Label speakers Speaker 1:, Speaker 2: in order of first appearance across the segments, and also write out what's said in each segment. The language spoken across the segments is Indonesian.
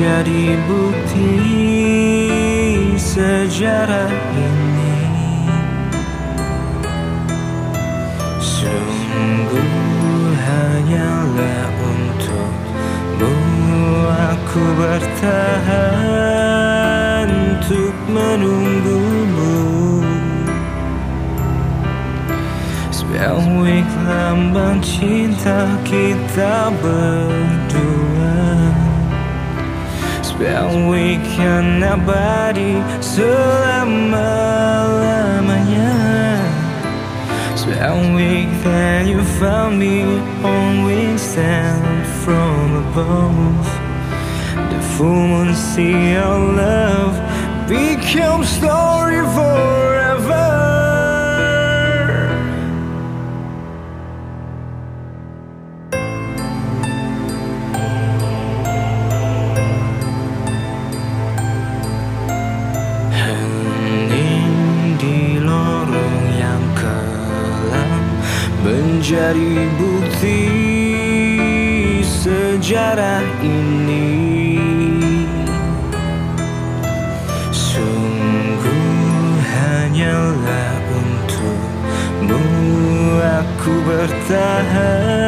Speaker 1: menjadi bukti sejarah ini. Sungguh hanyalah untukmu aku bertahan untuk menunggumu. Sebagai lambang cinta kita berdua Biar so long, so long. Spell week that you found me on withstand from above The full moon see our love becomes the Menjadi bukti sejarah ini. Sungguh hanyalah untukmu Aku bertahan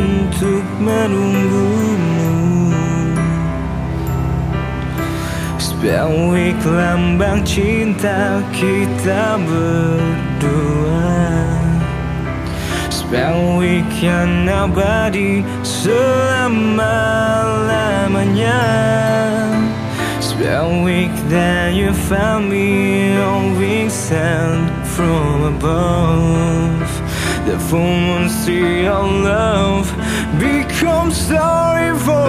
Speaker 1: untuk menunggumu. Sebagai lambang cinta kita berdua Sebagai abadi selama-lamanya. Sebagai that you found me on wings sent from above. The full moon see of love becomes sorry forever